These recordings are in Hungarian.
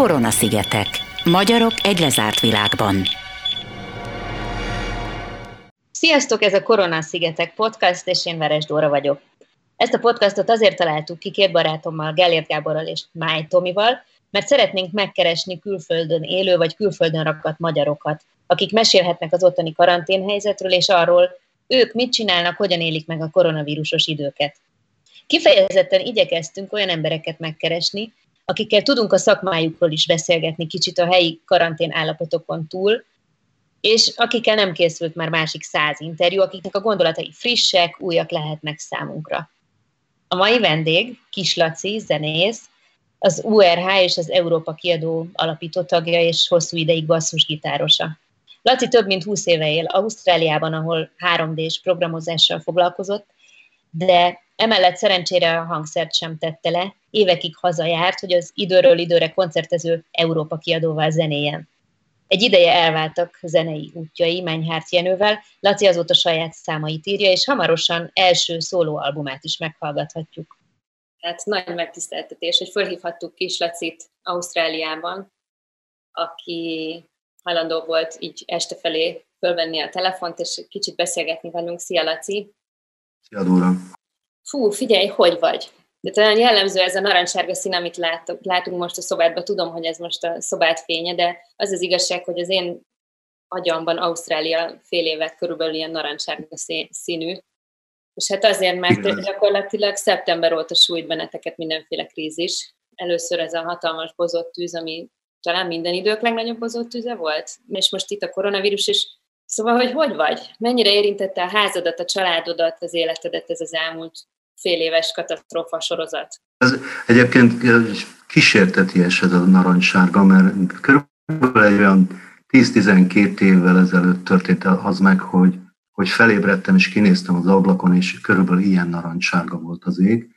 Korona-szigetek. Magyarok egy lezárt világban. Sziasztok, ez a Korona-szigetek podcast, és én Veres Dóra vagyok. Ezt a podcastot azért találtuk ki két barátommal, Gellért Gáborral és Máj Tomival, mert szeretnénk megkeresni külföldön élő vagy külföldön rakadt magyarokat, akik mesélhetnek az ottani karanténhelyzetről és arról, ők mit csinálnak, hogyan élik meg a koronavírusos időket. Kifejezetten igyekeztünk olyan embereket megkeresni, akikkel tudunk a szakmájukról is beszélgetni kicsit a helyi karantén állapotokon túl, és akikkel nem készült már másik száz interjú, akiknek a gondolatai frissek, újak lehetnek számunkra. A mai vendég, Kis Laci, zenész, az URH és az Európa kiadó alapító tagja és hosszú ideig basszusgitárosa. Laci több mint 20 éve él Ausztráliában, ahol 3D-s programozással foglalkozott, de emellett szerencsére a hangszert sem tette le, évekig hazajárt, hogy az időről időre koncertező Európa kiadóval zenéjen. Egy ideje elváltak zenei útjai Menyhárt Jenővel, Laci azóta saját számait írja, és hamarosan első szólóalbumát is meghallgathatjuk. Hát nagy megtiszteltetés, hogy fölhívhattuk Kis Lacit Ausztráliában, aki hajlandó volt így este felé fölvenni a telefont, és kicsit beszélgetni velünk. Szia, Laci! Szia, Dóra! Fú, figyelj, hogy vagy? De talán jellemző ez a narancssárga szín, amit látok, látunk most a szobádban. Tudom, hogy ez most a szobát fénye, de az az igazság, hogy az én agyamban Ausztrália fél évet körülbelül ilyen narancssárga színű. És hát azért, mert gyakorlatilag szeptember óta sújt benneteket mindenféle krízis. Először ez a hatalmas bozott tűz, ami talán minden idők legnagyobb bozott tűze volt, és most itt a koronavírus is. Szóval, hogy hogy vagy? Mennyire érintette a házadat, a családodat, az életedet ez az elmúlt fél éves katasztrófa sorozat? Ez egyébként kísérteties ez a narancssárga, mert körülbelül olyan 10-12 évvel ezelőtt történt az meg, hogy, hogy felébredtem és kinéztem az ablakon, és körülbelül ilyen narancssárga volt az ég.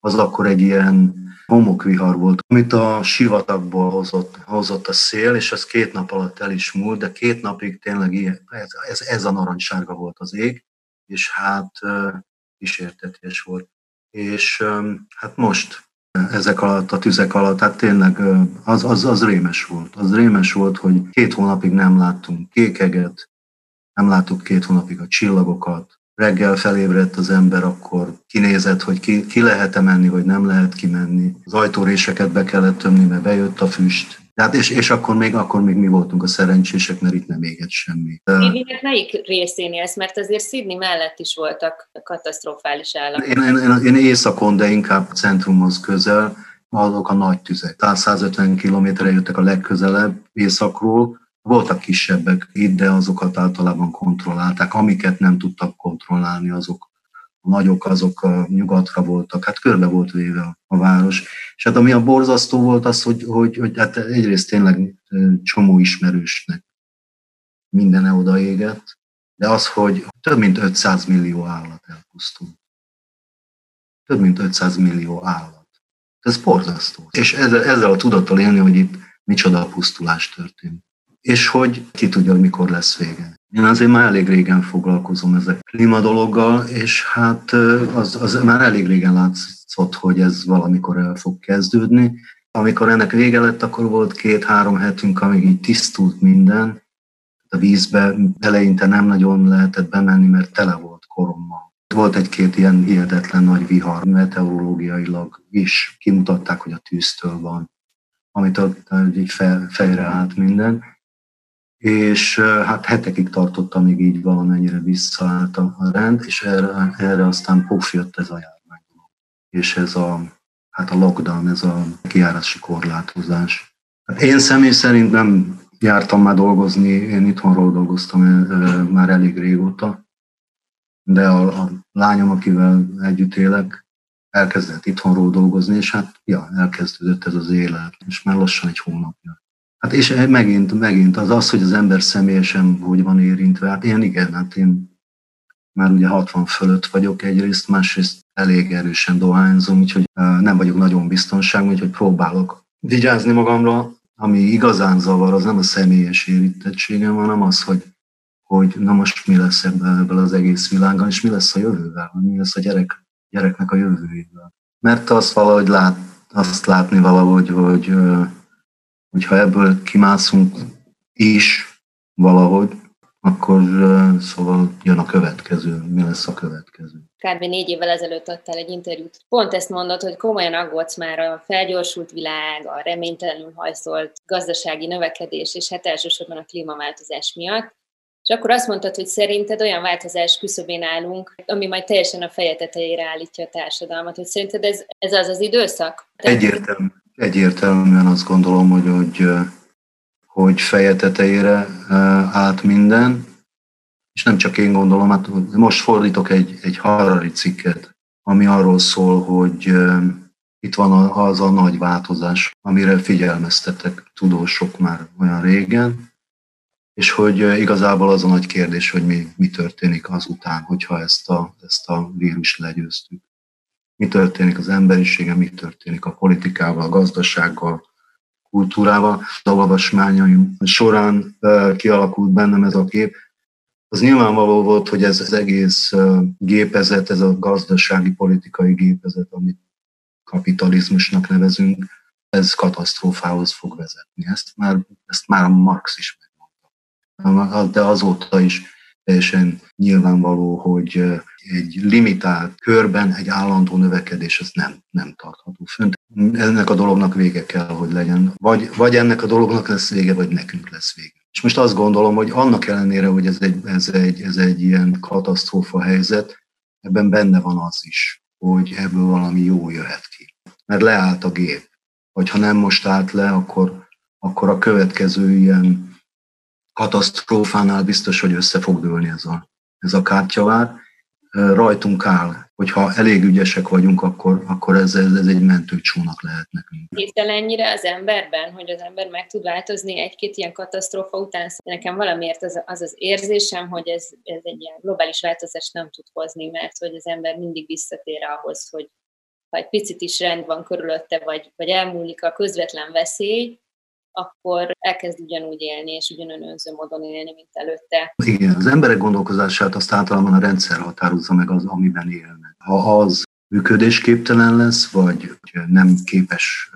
Az akkor egy ilyen homokvihar volt, amit a sivatagból hozott, hozott a szél, és az két nap alatt el is múlt, de két napig tényleg ilyen, ez, ez, ez a narancssárga volt az ég, és hát kísértetés volt. És hát most ezek alatt, a tüzek alatt, hát tényleg az, az, az rémes volt. Az rémes volt, hogy két hónapig nem láttunk kékeget, nem láttuk két hónapig a csillagokat, reggel felébredt az ember, akkor kinézett, hogy ki, ki lehet-e menni, vagy nem lehet kimenni. Az ajtóréseket be kellett tömni, mert bejött a füst. Tehát és, és akkor, még, akkor még mi voltunk a szerencsések, mert itt nem égett semmi. Sydneynek melyik részén élsz? Mert azért Sydney mellett is voltak katasztrofális állapotok. Én, én, én, én északon, de inkább centrumhoz közel, azok a nagy tüzek. Tehát 150 kilométerre jöttek a legközelebb északról, voltak kisebbek itt, de azokat általában kontrollálták. Amiket nem tudtak kontrollálni, azok nagyok, azok a nyugatra voltak, hát körbe volt véve a város. És hát ami a borzasztó volt az, hogy, hogy, hogy hát egyrészt tényleg csomó ismerősnek minden odaégett, de az, hogy több mint 500 millió állat elpusztult. Több mint 500 millió állat. Ez borzasztó. És ezzel, ezzel a tudattal élni, hogy itt micsoda pusztulás történt és hogy ki tudja, mikor lesz vége. Én azért már elég régen foglalkozom ezek klíma dologgal, és hát az, az már elég régen látszott, hogy ez valamikor el fog kezdődni. Amikor ennek vége lett, akkor volt két-három hetünk, amíg így tisztult minden. A vízbe eleinte nem nagyon lehetett bemenni, mert tele volt korommal. Volt egy-két ilyen hihetetlen nagy vihar, meteorológiailag is kimutatták, hogy a tűztől van, amit így fejre állt minden és hát hetekig tartott, amíg így valamennyire visszaállt a rend, és erre, erre aztán puf jött ez a járvány. És ez a, hát a lockdown, ez a kiárási korlátozás. Én személy szerint nem jártam már dolgozni, én itthonról dolgoztam már elég régóta, de a, a lányom, akivel együtt élek, elkezdett itthonról dolgozni, és hát ja, elkezdődött ez az élet, és már lassan egy hónapja. Hát és megint, megint az az, hogy az ember személyesen hogy van érintve, hát én igen, hát én már ugye 60 fölött vagyok egyrészt, másrészt elég erősen dohányzom, úgyhogy nem vagyok nagyon biztonságban, úgyhogy próbálok vigyázni magamra. Ami igazán zavar, az nem a személyes érintettségem, hanem az, hogy, hogy na most mi lesz ebből, ebből az egész világgal, és mi lesz a jövővel, mi lesz a gyerek, gyereknek a jövőjével. Mert azt valahogy lát, azt látni valahogy, hogy hogyha ebből kimászunk is valahogy, akkor szóval jön a következő. Mi lesz a következő? Kb. négy évvel ezelőtt adtál egy interjút. Pont ezt mondod, hogy komolyan aggódsz már a felgyorsult világ, a reménytelenül hajszolt gazdasági növekedés, és hát elsősorban a klímaváltozás miatt. És akkor azt mondtad, hogy szerinted olyan változás küszöbén állunk, ami majd teljesen a feje tetejére állítja a társadalmat. Hogy szerinted ez, ez az az időszak? Egyértelmű, egyértelműen azt gondolom, hogy, hogy, hogy feje tetejére állt minden, és nem csak én gondolom, hát most fordítok egy, egy Harari cikket, ami arról szól, hogy itt van az a nagy változás, amire figyelmeztetek tudósok már olyan régen, és hogy igazából az a nagy kérdés, hogy mi, mi történik azután, hogyha ezt a, ezt a vírust legyőztük. Mi történik az emberisége, mi történik a politikával, a gazdasággal, kultúrával. A olvasmányaim során kialakult bennem ez a kép. Az nyilvánvaló volt, hogy ez az egész gépezet, ez a gazdasági, politikai gépezet, amit kapitalizmusnak nevezünk, ez katasztrófához fog vezetni. Ezt már, ezt már Marx is de azóta is teljesen nyilvánvaló, hogy egy limitált körben egy állandó növekedés az nem, nem tartható fönt. Ennek a dolognak vége kell, hogy legyen. Vagy, vagy ennek a dolognak lesz vége, vagy nekünk lesz vége. És most azt gondolom, hogy annak ellenére, hogy ez egy, ez egy, ez egy ilyen katasztrófa helyzet, ebben benne van az is, hogy ebből valami jó jöhet ki. Mert leállt a gép. Vagy ha nem most állt le, akkor, akkor a következő ilyen katasztrófánál biztos, hogy össze fog dőlni ez a, ez a kártyavár. Rajtunk áll, hogyha elég ügyesek vagyunk, akkor, akkor ez, ez, ez egy mentőcsónak lehet nekünk. Hirtel ennyire az emberben, hogy az ember meg tud változni egy-két ilyen katasztrófa után. Nekem valamiért az az, az érzésem, hogy ez, ez egy ilyen globális változást nem tud hozni, mert hogy az ember mindig visszatér ahhoz, hogy ha egy picit is rend van körülötte, vagy, vagy elmúlik a közvetlen veszély, akkor elkezd ugyanúgy élni, és ugyanolyan önző módon élni, mint előtte. Igen, az emberek gondolkozását azt általában a rendszer határozza meg az, amiben élnek. Ha az működésképtelen lesz, vagy nem képes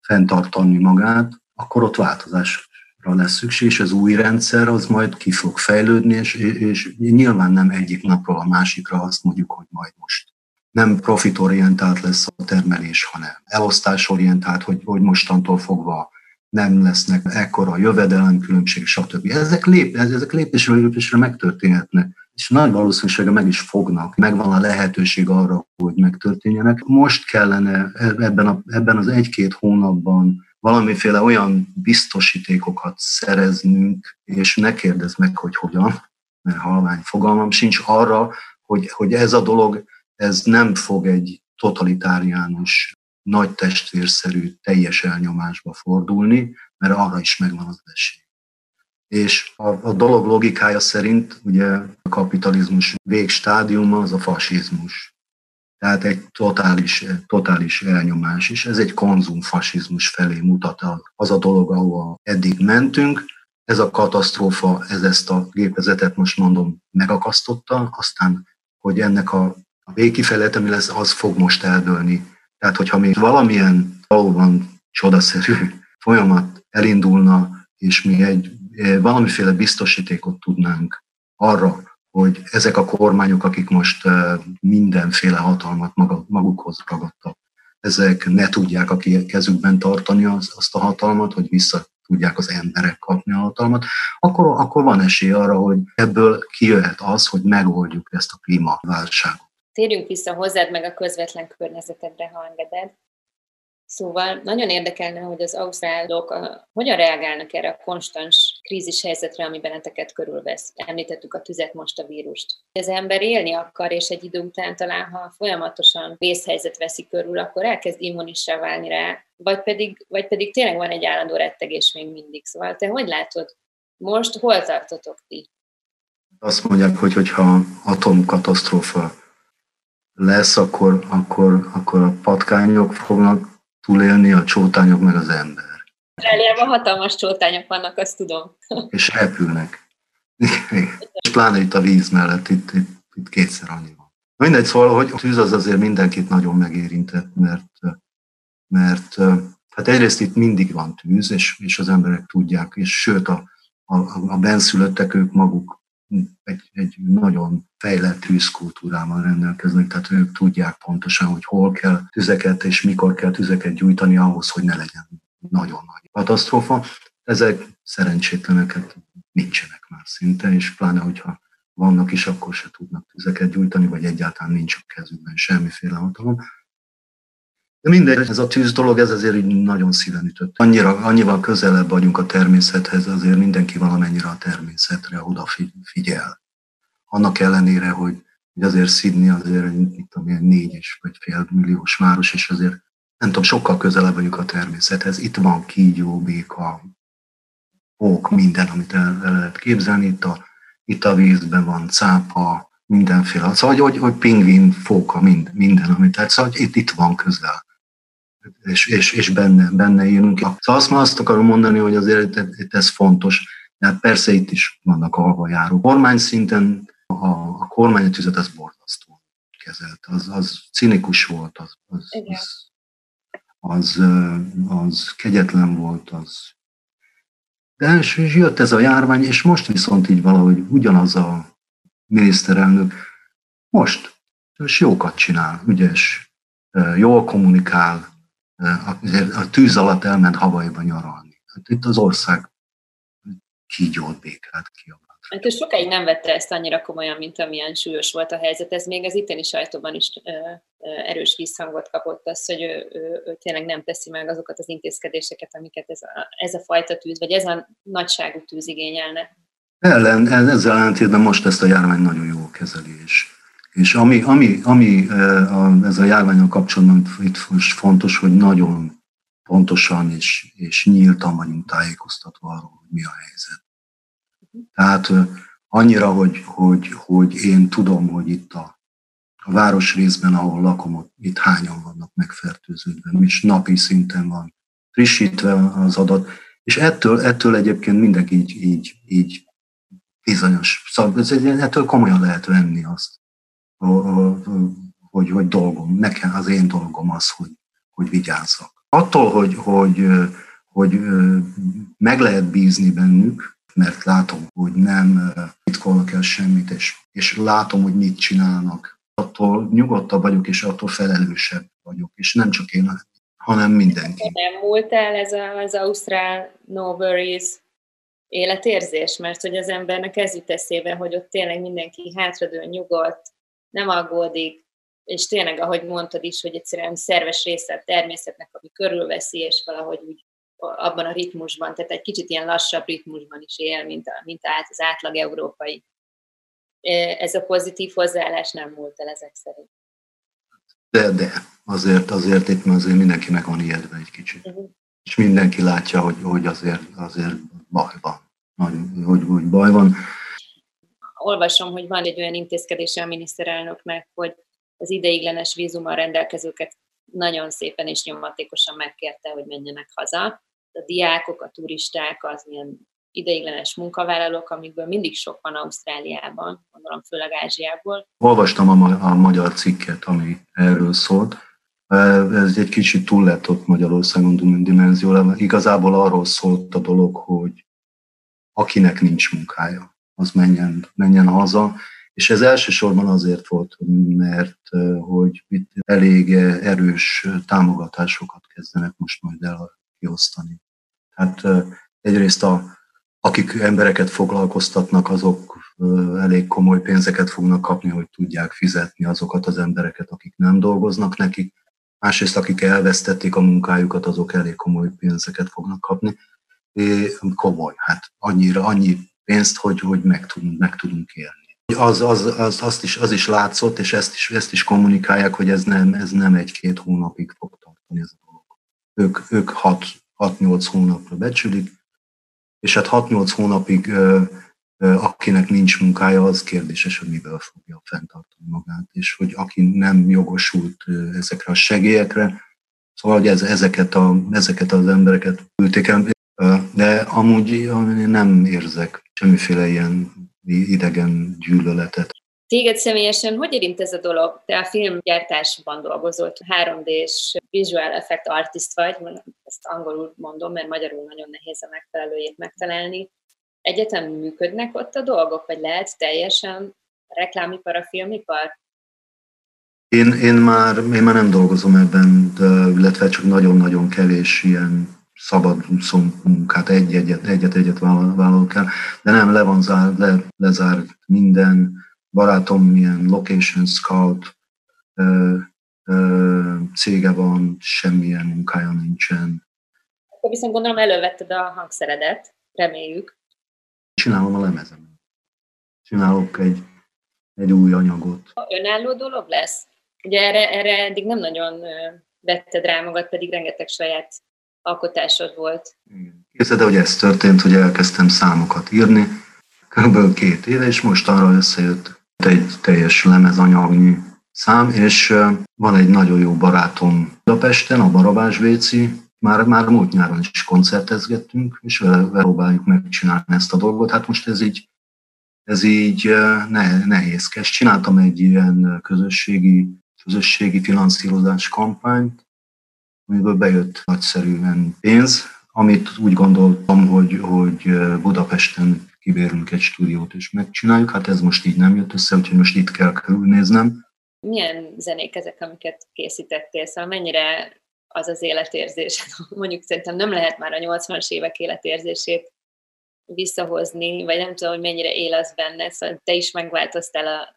fenntartani magát, akkor ott változásra lesz szükség, és az új rendszer az majd ki fog fejlődni, és, és nyilván nem egyik napról a másikra azt mondjuk, hogy majd most nem profitorientált lesz a termelés, hanem elosztásorientált, hogy, hogy mostantól fogva nem lesznek ekkora jövedelemkülönbség, stb. Ezek, lép, ezek lépésről lépésre megtörténhetnek, és nagy valószínűsége meg is fognak. Megvan a lehetőség arra, hogy megtörténjenek. Most kellene ebben, a, ebben az egy-két hónapban valamiféle olyan biztosítékokat szereznünk, és ne kérdezz meg, hogy hogyan, mert halvány fogalmam sincs arra, hogy, hogy ez a dolog, ez nem fog egy totalitáriánus nagy testvérszerű, teljes elnyomásba fordulni, mert arra is megvan az esély. És a, a dolog logikája szerint ugye a kapitalizmus végstádiuma az a fasizmus. Tehát egy totális, totális elnyomás, és ez egy konzumfasizmus felé mutat az a dolog, ahol eddig mentünk. Ez a katasztrófa, ez ezt a gépezetet most mondom megakasztotta, aztán, hogy ennek a, a végkifejlet, ami lesz, az fog most eldőlni tehát, hogyha még valamilyen valóban csodaszerű folyamat elindulna, és mi egy eh, valamiféle biztosítékot tudnánk arra, hogy ezek a kormányok, akik most eh, mindenféle hatalmat magukhoz ragadtak, ezek ne tudják a kezükben tartani azt a hatalmat, hogy vissza tudják az emberek kapni a hatalmat, akkor, akkor van esély arra, hogy ebből kijöhet az, hogy megoldjuk ezt a klímaválságot. Térjünk vissza hozzád meg a közvetlen környezetedre, ha engeded. Szóval nagyon érdekelne, hogy az ausztrálok a, hogyan reagálnak erre a konstans krízis helyzetre, ami benneteket körülvesz. Említettük a tüzet, most a vírust. Az ember élni akar, és egy idő után talán, ha folyamatosan vészhelyzet veszi körül, akkor elkezd immunissá válni rá, vagy pedig, vagy pedig tényleg van egy állandó rettegés még mindig. Szóval te hogy látod? Most hol tartotok ti? Azt mondják, hogy hogyha atomkatasztrófa lesz, akkor, akkor, akkor a patkányok fognak túlélni, a csótányok meg az ember. Ausztráliában hatalmas csótányok vannak, azt tudom. És repülnek. És pláne itt a víz mellett, itt, itt, itt kétszer annyi van. Mindegy, szóval, hogy a tűz az azért mindenkit nagyon megérintett, mert, mert Hát egyrészt itt mindig van tűz, és, és az emberek tudják, és sőt a, a, a benszülöttek ők maguk egy, egy nagyon fejlett tűzkultúrával rendelkeznek, tehát ők tudják pontosan, hogy hol kell tüzeket és mikor kell tüzeket gyújtani ahhoz, hogy ne legyen nagyon nagy katasztrófa. Ezek szerencsétleneket nincsenek már szinte, és pláne, hogyha vannak is, akkor se tudnak tüzeket gyújtani, vagy egyáltalán nincs a kezükben semmiféle hatalom. De mindegy, ez a tűz dolog, ez azért így nagyon szíven ütött. Annyira, annyival közelebb vagyunk a természethez, azért mindenki valamennyire a természetre odafigyel. Annak ellenére, hogy, hogy azért Sydney azért mit tudom, ilyen vagy fél milliós város, és azért nem tudom, sokkal közelebb vagyunk a természethez. Itt van kígyó, béka, pók, minden, amit el, el lehet képzelni. Itt a, itt a vízben van cápa, mindenféle. Szóval, hogy, hogy pingvin, fóka, mind, minden, amit tehát szóval, hogy itt, itt van közel és, és, és benne, benne élünk. Szóval azt, azt akarom mondani, hogy azért itt ez fontos. Tehát persze itt is vannak alvajáró. Kormány szinten a, a kormány tüzet az borzasztó kezelt. Az, az cinikus volt, az, az, az, az, az kegyetlen volt, az de és jött ez a járvány, és most viszont így valahogy ugyanaz a miniszterelnök most, és jókat csinál, ügyes, jól kommunikál, a tűz alatt elment Havajba nyaralni. Hát itt az ország kígyót békát kiabált. Hát ő sokáig nem vette ezt annyira komolyan, mint amilyen súlyos volt a helyzet. Ez még az itteni sajtóban is ö, ö, erős visszhangot kapott az, hogy ő, ő, ő tényleg nem teszi meg azokat az intézkedéseket, amiket ez a, ez a fajta tűz, vagy ez a nagyságú tűz igényelne. Ellen, ezzel ellentétben most ezt a járvány nagyon jó kezeli, és és ami, ami, ami ez a járványon kapcsolatban itt most fontos, hogy nagyon pontosan és, és nyíltan vagyunk tájékoztatva arról, hogy mi a helyzet. Tehát annyira, hogy, hogy, hogy én tudom, hogy itt a, a város részben, ahol lakom, ott itt hányan vannak megfertőződve, és napi szinten van frissítve az adat, és ettől, ettől egyébként mindenki így, így, így bizonyos, szóval ettől komolyan lehet venni azt, hogy, hogy dolgom, nekem az én dolgom az, hogy, hogy vigyázzak. Attól, hogy, hogy, hogy meg lehet bízni bennük, mert látom, hogy nem titkolnak el semmit, és, és látom, hogy mit csinálnak. Attól nyugodtabb vagyok, és attól felelősebb vagyok, és nem csak én, hanem mindenki. Nem múlt el ez az Ausztrál No Worries életérzés, mert hogy az embernek ez jut eszébe, hogy ott tényleg mindenki hátradől nyugodt, nem aggódik, és tényleg, ahogy mondtad is, hogy egyszerűen szerves része a természetnek, ami körülveszi, és valahogy úgy abban a ritmusban, tehát egy kicsit ilyen lassabb ritmusban is él, mint, a, mint át, az átlag európai. Ez a pozitív hozzáállás nem múlt el ezek szerint. De, de, azért, azért itt azért mindenki meg van ijedve egy kicsit. Uh-huh. És mindenki látja, hogy, hogy azért, azért baj van. Hogy, hogy baj van olvasom, hogy van egy olyan intézkedése a miniszterelnöknek, hogy az ideiglenes vízummal rendelkezőket nagyon szépen és nyomatékosan megkérte, hogy menjenek haza. A diákok, a turisták, az ilyen ideiglenes munkavállalók, amikből mindig sok van Ausztráliában, gondolom főleg Ázsiából. Olvastam a, ma- a magyar cikket, ami erről szólt. Ez egy kicsit túl lett ott Magyarországon dimenzióra. Igazából arról szólt a dolog, hogy akinek nincs munkája, az menjen, menjen haza. És ez elsősorban azért volt, mert hogy itt elég erős támogatásokat kezdenek most majd el kiosztani. Hát egyrészt a, akik embereket foglalkoztatnak, azok elég komoly pénzeket fognak kapni, hogy tudják fizetni azokat az embereket, akik nem dolgoznak nekik. Másrészt, akik elvesztették a munkájukat, azok elég komoly pénzeket fognak kapni. É, komoly, hát annyira, annyi pénzt, hogy, hogy meg, tudunk, meg tudunk élni. Az, az, az, azt is, az is látszott, és ezt is, ezt is kommunikálják, hogy ez nem, ez nem egy-két hónapig fog tartani ez a dolog. Ők, ők 6-8 hónapra becsülik, és hát 6-8 hónapig akinek nincs munkája, az kérdéses, hogy miből fogja fenntartani magát, és hogy aki nem jogosult ezekre a segélyekre, szóval hogy ez, ezeket, a, ezeket az embereket ülték el, de amúgy nem érzek semmiféle ilyen idegen gyűlöletet. Téged személyesen hogy érint ez a dolog? Te a filmgyártásban dolgozott, 3D-s visual effect artist vagy, ezt angolul mondom, mert magyarul nagyon nehéz a megfelelőjét megtalálni. Egyetem működnek ott a dolgok, vagy lehet teljesen reklámipar, a filmipar? Én, én, már, én már nem dolgozom ebben, de, illetve csak nagyon-nagyon kevés ilyen szabad munkát, egy-egyet, egyet-egyet vállalok el, de nem, le van zár, le, lezárt minden, barátom milyen location scout ö, ö, cége van, semmilyen munkája nincsen. Akkor viszont gondolom elővetted a hangszeredet, reméljük. Csinálom a lemezem. Csinálok egy, egy új anyagot. Önálló dolog lesz? Ugye erre, erre eddig nem nagyon vetted rá magad, pedig rengeteg saját alkotásod volt. Képzeld hogy ez történt, hogy elkezdtem számokat írni, kb. két éve, és most arra összejött egy teljes lemezanyagnyi szám, és van egy nagyon jó barátom Budapesten, a Barabás Véci, már, már múlt nyáron is koncertezgettünk, és vele, vele próbáljuk megcsinálni ezt a dolgot. Hát most ez így, ez így ne, nehézkes. Csináltam egy ilyen közösségi, közösségi finanszírozás kampányt, amiből bejött nagyszerűen pénz, amit úgy gondoltam, hogy, hogy Budapesten kibérünk egy stúdiót és megcsináljuk. Hát ez most így nem jött össze, úgyhogy most itt kell körülnéznem. Milyen zenék ezek, amiket készítettél? Szóval mennyire az az életérzés? Mondjuk szerintem nem lehet már a 80-as évek életérzését visszahozni, vagy nem tudom, hogy mennyire él az benne, szóval te is megváltoztál, a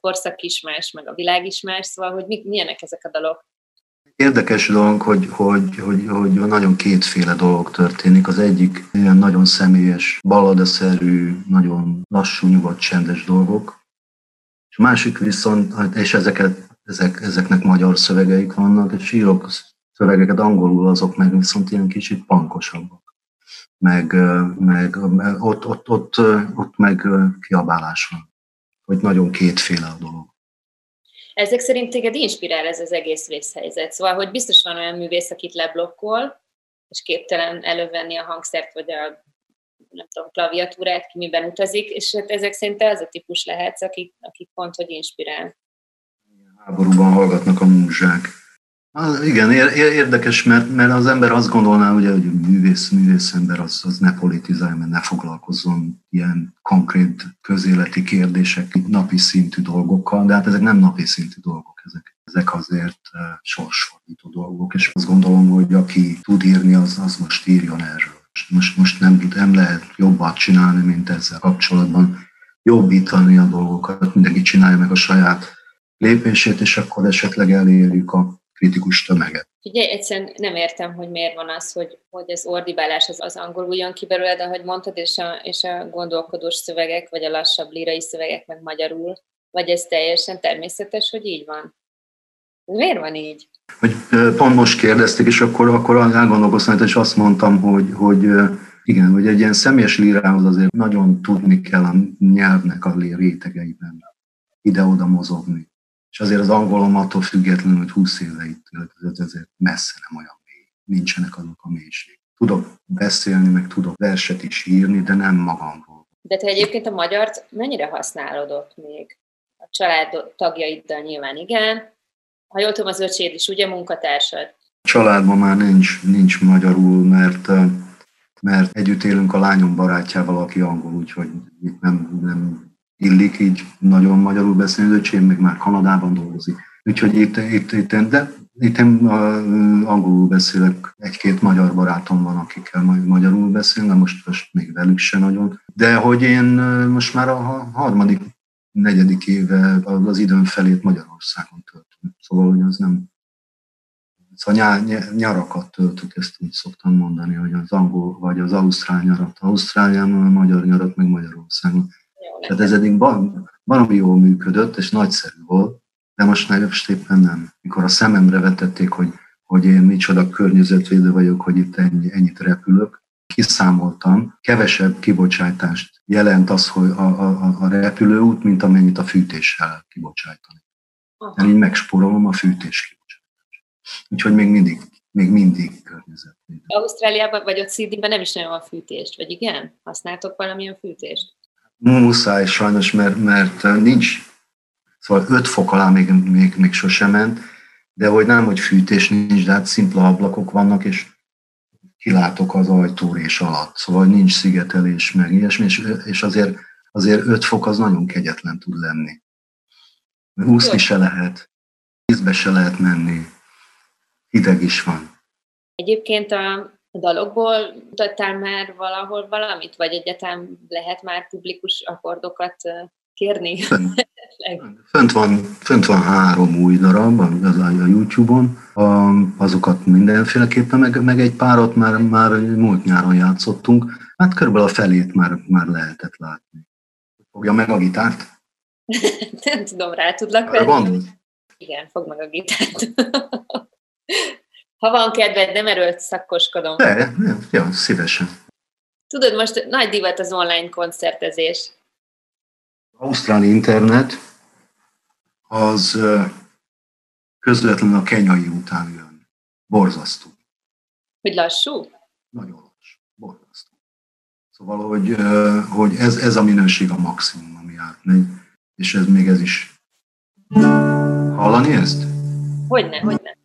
korszak is más, meg a világ is más, szóval hogy milyenek ezek a dalok? Érdekes dolog, hogy, hogy, hogy, hogy nagyon kétféle dolog történik. Az egyik ilyen nagyon személyes, balladaszerű, nagyon lassú, nyugodt, csendes dolgok. És a másik viszont, és ezeket, ezek, ezeknek magyar szövegeik vannak, és írok szövegeket angolul, azok meg viszont ilyen kicsit pankosabbak. Meg, meg ott, ott, ott, ott meg kiabálás van. Hogy nagyon kétféle a dolog. Ezek szerint téged inspirál ez az egész vészhelyzet. Szóval, hogy biztos van olyan művész, akit leblokkol, és képtelen elővenni a hangszert, vagy a nem tudom, klaviatúrát, ki miben utazik, és hát ezek szerint ez a típus lehetsz, akik, akik pont, hogy inspirál. Háborúban hallgatnak a múzsák. Ah, igen, érdekes, mert, mert az ember azt gondolná, ugye, hogy művész, művész ember az, az ne politizálja, mert ne foglalkozzon ilyen konkrét közéleti kérdések, napi szintű dolgokkal, de hát ezek nem napi szintű dolgok, ezek, ezek azért uh, sorsfordító dolgok, és azt gondolom, hogy aki tud írni, az, az most írjon erről. Most, most nem, nem lehet jobbat csinálni, mint ezzel kapcsolatban. Jobbítani a dolgokat, mindenki csinálja meg a saját lépését, és akkor esetleg elérjük a kritikus tömeget. Ugye egyszerűen nem értem, hogy miért van az, hogy, hogy az ordibálás az, az angolul jön ki de ahogy mondtad, és a, és a gondolkodós szövegek, vagy a lassabb lírai szövegek meg magyarul, vagy ez teljesen természetes, hogy így van? Miért van így? Hogy pont most kérdezték, és akkor, akkor elgondolkoztam, és azt mondtam, hogy, hogy igen, hogy egy ilyen személyes lírához azért nagyon tudni kell a nyelvnek a rétegeiben ide-oda mozogni. És azért az angolom attól függetlenül, hogy 20 éve itt töltött, ezért messze nem olyan mély. Nincsenek azok a mélység. Tudok beszélni, meg tudok verset is írni, de nem magamról. De te egyébként a magyart mennyire használod ott még? A család tagjaiddal nyilván igen. Ha jól tudom, az öcséd is ugye munkatársad? A családban már nincs, nincs magyarul, mert mert együtt élünk a lányom barátjával, aki angol, úgyhogy itt nem, nem illik így nagyon magyarul beszélni, öcsém még már Kanadában dolgozik. Úgyhogy itt, itt, itt de itt én angolul beszélek, egy-két magyar barátom van, akikkel magyarul beszélnek, most, most még velük se nagyon. De hogy én most már a harmadik, negyedik éve az időn felét Magyarországon töltöm. Szóval, hogy az nem... Szóval nyár, nyarakat töltök, ezt úgy szoktam mondani, hogy az angol vagy az ausztrál nyarat Ausztráliában, a magyar nyarat meg Magyarországon. Tehát ez eddig valami jól működött, és nagyszerű volt, de most, most éppen nem. Mikor a szememre vetették, hogy, hogy én micsoda környezetvédő vagyok, hogy itt ennyi, ennyit repülök, kiszámoltam, kevesebb kibocsátást jelent az, hogy a, a, a repülőút, mint amennyit a fűtéssel kibocsájtani. Én így megspórolom a fűtés kibocsátást. Úgyhogy még mindig, még mindig környezetvédő. Ausztráliában vagy ott Sydneyben nem is nagyon van fűtést, vagy igen? Használtok valamilyen fűtést? Muszáj sajnos, mert, mert nincs, szóval 5 fok alá még, még, még sosem ment, de hogy nem, hogy fűtés nincs, de hát szimpla ablakok vannak, és kilátok az ajtórés alatt, szóval nincs szigetelés, meg ilyesmi, és, és azért, azért 5 fok az nagyon kegyetlen tud lenni. Úszni se lehet, vízbe se lehet menni, hideg is van. Egyébként a dalokból mutattál már valahol valamit, vagy egyetem lehet már publikus akkordokat kérni? Fönt, fönt, van, fönt van három új darab az a YouTube-on, azokat mindenféleképpen, meg, meg egy párat már, már múlt nyáron játszottunk, hát körülbelül a felét már, már lehetett látni. Fogja meg a gitárt? Nem tudom, rá tudlak venni. Igen, fog meg a gitárt. Ha van kedved, nem erőlt szakkoskodom. De, ja, szívesen. Tudod, most nagy divat az online koncertezés. Ausztrál internet az közvetlenül a kenyai után jön. Borzasztó. Hogy lassú? Nagyon lassú. Borzasztó. Szóval, hogy, hogy ez, ez a minőség a maximum, ami átmegy, és ez még ez is. Hallani ezt? Hogyne, hogyne.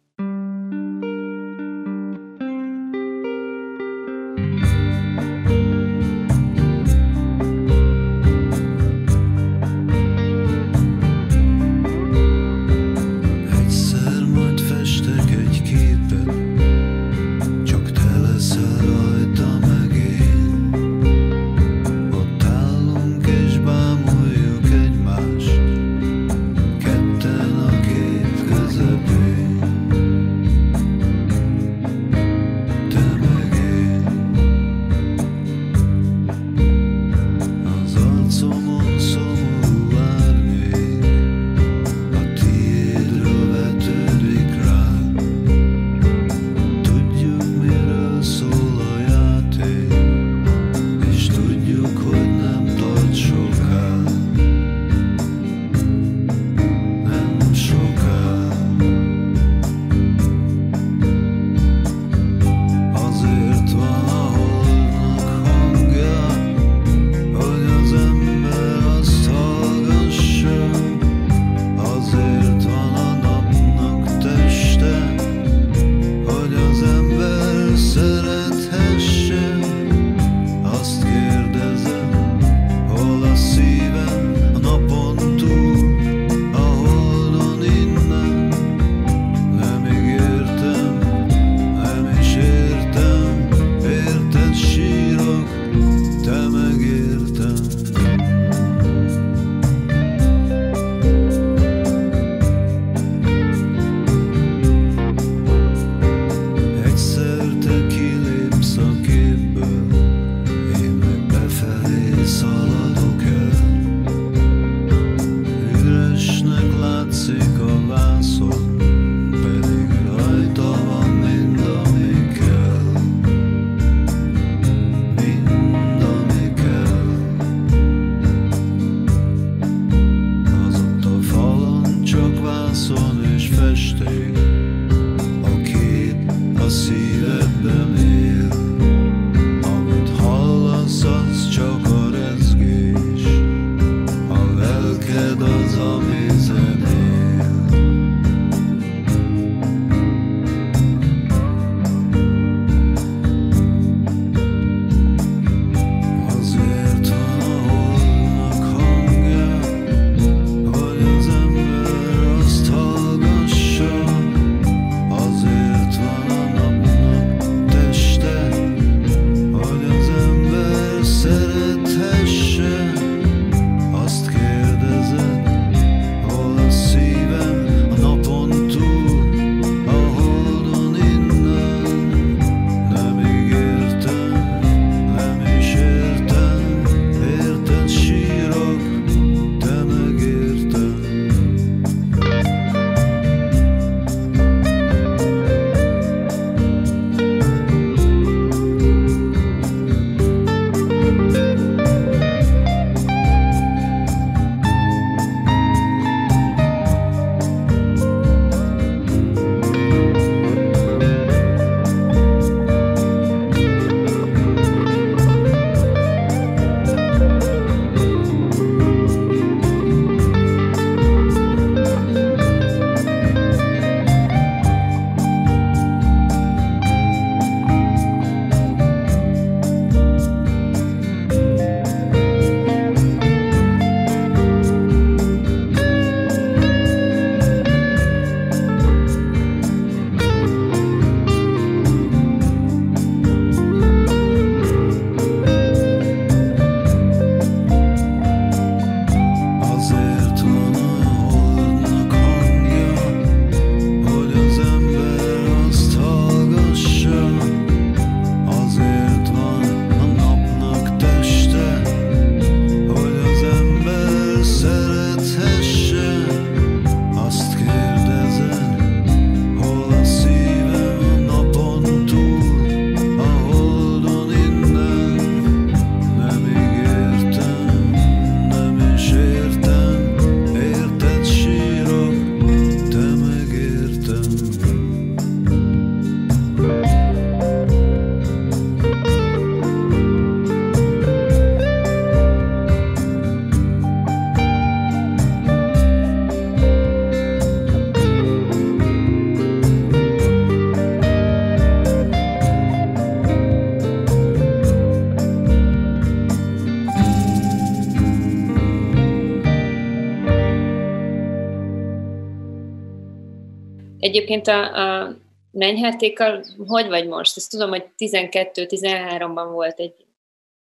Egyébként a, a nenyhátékkal hogy vagy most? Ezt tudom, hogy 12-13-ban volt egy,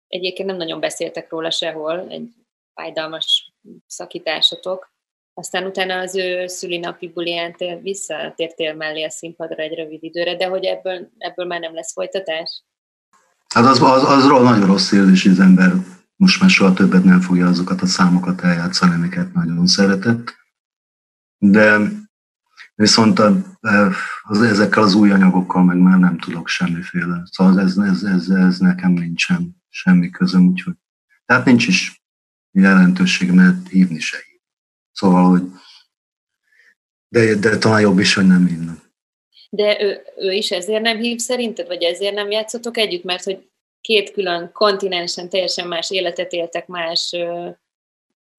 egyébként nem nagyon beszéltek róla sehol, egy fájdalmas szakításotok. Aztán utána az ő szülinapi bulián visszatértél mellé a színpadra egy rövid időre, de hogy ebből, ebből már nem lesz folytatás? Hát az, az, az nagyon rossz érzés, az ember most már soha többet nem fogja azokat a számokat eljátszani, amiket nagyon szeretett. De viszont a, az, ezekkel az új anyagokkal meg már nem tudok semmiféle. Szóval ez, ez, ez, ez nekem nincsen semmi közöm, úgyhogy tehát nincs is jelentőség, mert hívni se hív. Szóval, hogy de, de talán jobb is, hogy nem hívnak. De ő, ő is ezért nem hív szerinted, vagy ezért nem játszotok együtt, mert hogy két külön kontinensen teljesen más életet éltek, más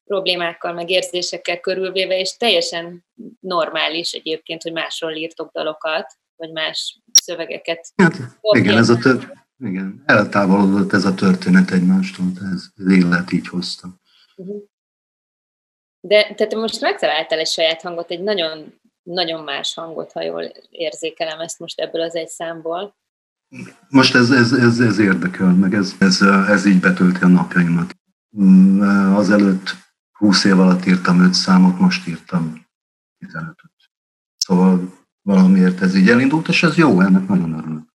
problémákkal, meg érzésekkel körülvéve, és teljesen normális egyébként, hogy másról írtok dalokat, vagy más szövegeket. Hát, igen, ez a tör, igen, eltávolodott ez a történet egymástól, ez, az élet így hozta. Uh-huh. De te most megtaláltál egy saját hangot, egy nagyon, nagyon más hangot, ha jól érzékelem ezt most ebből az egy számból. Most ez, ez, ez, ez érdekel, meg ez, ez, ez így betölti a napjaimat. Azelőtt 20 év alatt írtam 5 számot, most írtam 15-öt. Szóval valamiért ez így elindult, és ez jó, ennek nagyon örülök.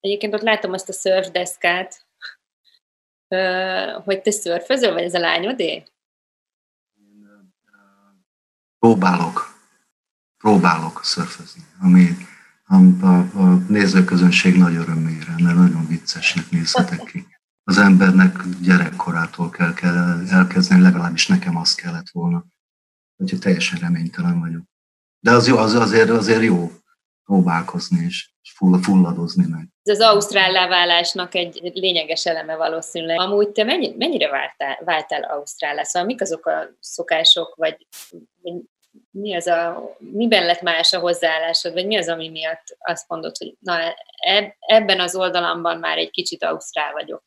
Egyébként ott látom azt a surfdeszkát, hogy te szörfözöl, vagy ez a lányodé? Próbálok. Próbálok szörfözni, ami a, a, a nézőközönség nagy örömére, mert nagyon viccesnek nézhetek ki. Az embernek gyerekkorától kell, kell elkezdeni, legalábbis nekem az kellett volna. Úgyhogy teljesen reménytelen vagyok. De az, jó, az azért, azért jó próbálkozni és fulladozni meg. Ez az ausztrál leválásnak egy lényeges eleme valószínűleg. Amúgy te mennyi, mennyire váltál, váltál ausztrálá? Szóval mik azok a szokások, vagy mi az a, miben lett más a hozzáállásod, vagy mi az, ami miatt azt mondod, hogy na, ebben az oldalamban már egy kicsit ausztrál vagyok?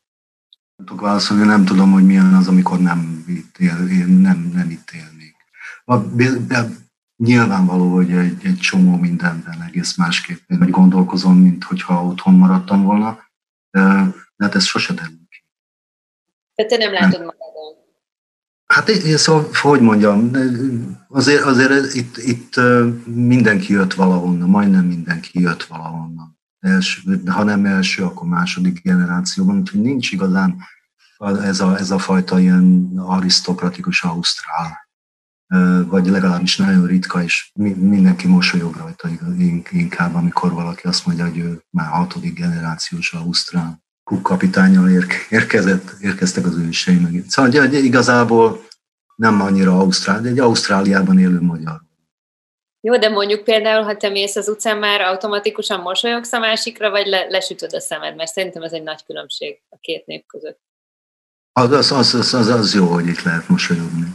Tudok válaszolni, nem tudom, hogy milyen az, amikor nem itt, él, én nem, nem itt élnék. Nyilvánvaló, hogy egy, egy csomó mindenben egész másképp vagy gondolkozom, mint hogyha otthon maradtam volna, de, de hát ez sose derül ki. Tehát te nem látod magadon? Hát én szóval, hogy mondjam, azért, azért itt, itt mindenki jött valahonnan, majdnem mindenki jött valahonnan. Első, ha nem első, akkor második generációban, úgyhogy nincs igazán ez a, ez a fajta ilyen arisztokratikus ausztrál vagy legalábbis nagyon ritka, és mindenki mosolyog rajta inkább, amikor valaki azt mondja, hogy ő már hatodik generációs Ausztrál kukkapitányal érkezett, érkeztek az ősei megint. Szóval igazából nem annyira Ausztrál, de egy Ausztráliában élő magyar. Jó, de mondjuk például, ha te mész az utcán, már automatikusan mosolyogsz a másikra, vagy le, lesütöd a szemed, mert szerintem ez egy nagy különbség a két nép között. Az, az, az, az, az, az jó, hogy itt lehet mosolyogni.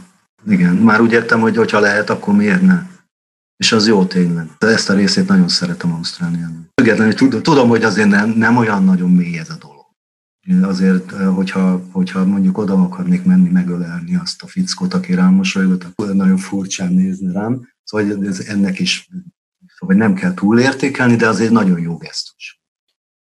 Igen, már úgy értem, hogy ha lehet, akkor miért ne? És az jó tényleg. De ezt a részét nagyon szeretem Ausztráliában. Függetlenül tudom, hogy azért nem, nem olyan nagyon mély ez a dolog. Azért, hogyha, hogyha mondjuk oda akarnék menni megölelni azt a fickót, aki rám mosolygott, akkor nagyon furcsán nézni rám. Szóval ez ennek is szóval nem kell túlértékelni, de azért nagyon jó gesztus.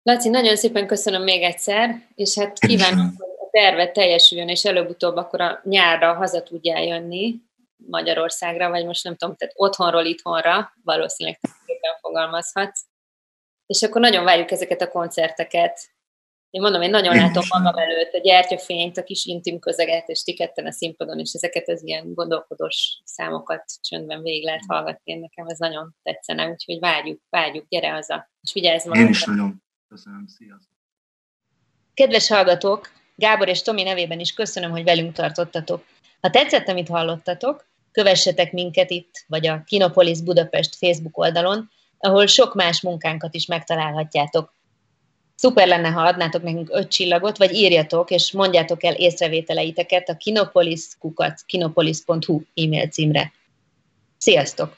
Laci, nagyon szépen köszönöm még egyszer, és hát kívánom, terve teljesüljön, és előbb-utóbb akkor a nyárra haza tudjál jönni Magyarországra, vagy most nem tudom, tehát otthonról itthonra, valószínűleg szépen fogalmazhatsz. És akkor nagyon várjuk ezeket a koncerteket. Én mondom, én nagyon látom magam előtt a gyertyafényt, a kis intim közeget, és ti ketten a színpadon, és ezeket az ilyen gondolkodós számokat csöndben végig lehet hallgatni. Én nekem ez nagyon tetszene, úgyhogy várjuk, várjuk, gyere haza, és vigyázz magadra. Én is nagyon köszönöm, sziasztok! Kedves hallgatók, Gábor és Tomi nevében is köszönöm, hogy velünk tartottatok. Ha tetszett, amit hallottatok, kövessetek minket itt, vagy a Kinopolis Budapest Facebook oldalon, ahol sok más munkánkat is megtalálhatjátok. Szuper lenne, ha adnátok nekünk öt csillagot, vagy írjatok, és mondjátok el észrevételeiteket a kinopolis.kinopolis.hu e-mail címre. Sziasztok!